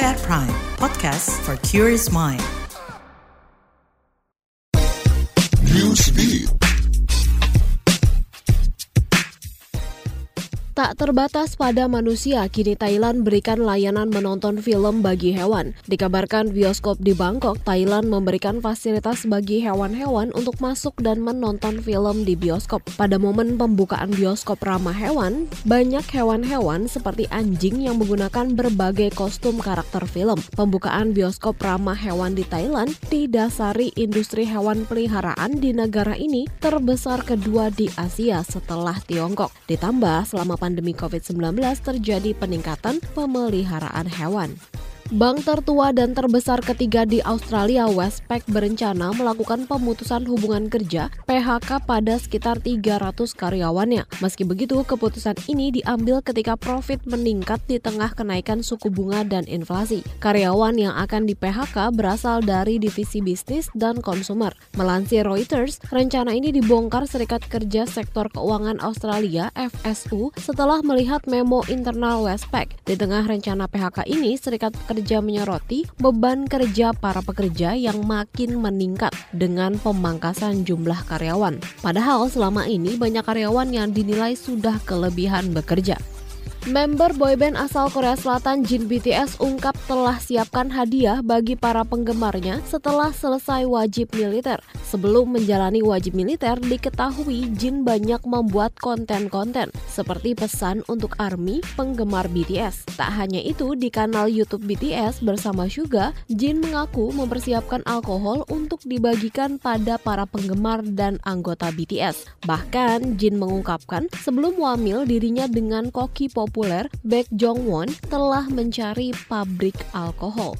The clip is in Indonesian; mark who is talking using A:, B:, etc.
A: at Prime, podcast for curious mind.
B: Tak terbatas pada manusia, kini Thailand berikan layanan menonton film bagi hewan. Dikabarkan bioskop di Bangkok, Thailand memberikan fasilitas bagi hewan-hewan untuk masuk dan menonton film di bioskop. Pada momen pembukaan bioskop ramah hewan, banyak hewan-hewan seperti anjing yang menggunakan berbagai kostum karakter film. Pembukaan bioskop ramah hewan di Thailand didasari industri hewan peliharaan di negara ini terbesar kedua di Asia setelah Tiongkok. Ditambah selama pandemi COVID-19 terjadi peningkatan pemeliharaan hewan. Bank tertua dan terbesar ketiga di Australia, Westpac berencana melakukan pemutusan hubungan kerja PHK pada sekitar 300 karyawannya. Meski begitu, keputusan ini diambil ketika profit meningkat di tengah kenaikan suku bunga dan inflasi. Karyawan yang akan di PHK berasal dari divisi bisnis dan konsumer. Melansir Reuters, rencana ini dibongkar Serikat Kerja Sektor Keuangan Australia FSU setelah melihat memo internal Westpac. Di tengah rencana PHK ini, Serikat Kerja menyoroti beban kerja para pekerja yang makin meningkat dengan pemangkasan jumlah karyawan. Padahal selama ini banyak karyawan yang dinilai sudah kelebihan bekerja. Member boyband asal Korea Selatan Jin BTS ungkap telah siapkan hadiah bagi para penggemarnya setelah selesai wajib militer. Sebelum menjalani wajib militer, diketahui Jin banyak membuat konten-konten seperti pesan untuk ARMY penggemar BTS. Tak hanya itu, di kanal YouTube BTS bersama Suga, Jin mengaku mempersiapkan alkohol untuk dibagikan pada para penggemar dan anggota BTS. Bahkan, Jin mengungkapkan sebelum wamil dirinya dengan koki populer Baek Jong Won telah mencari pabrik alkohol.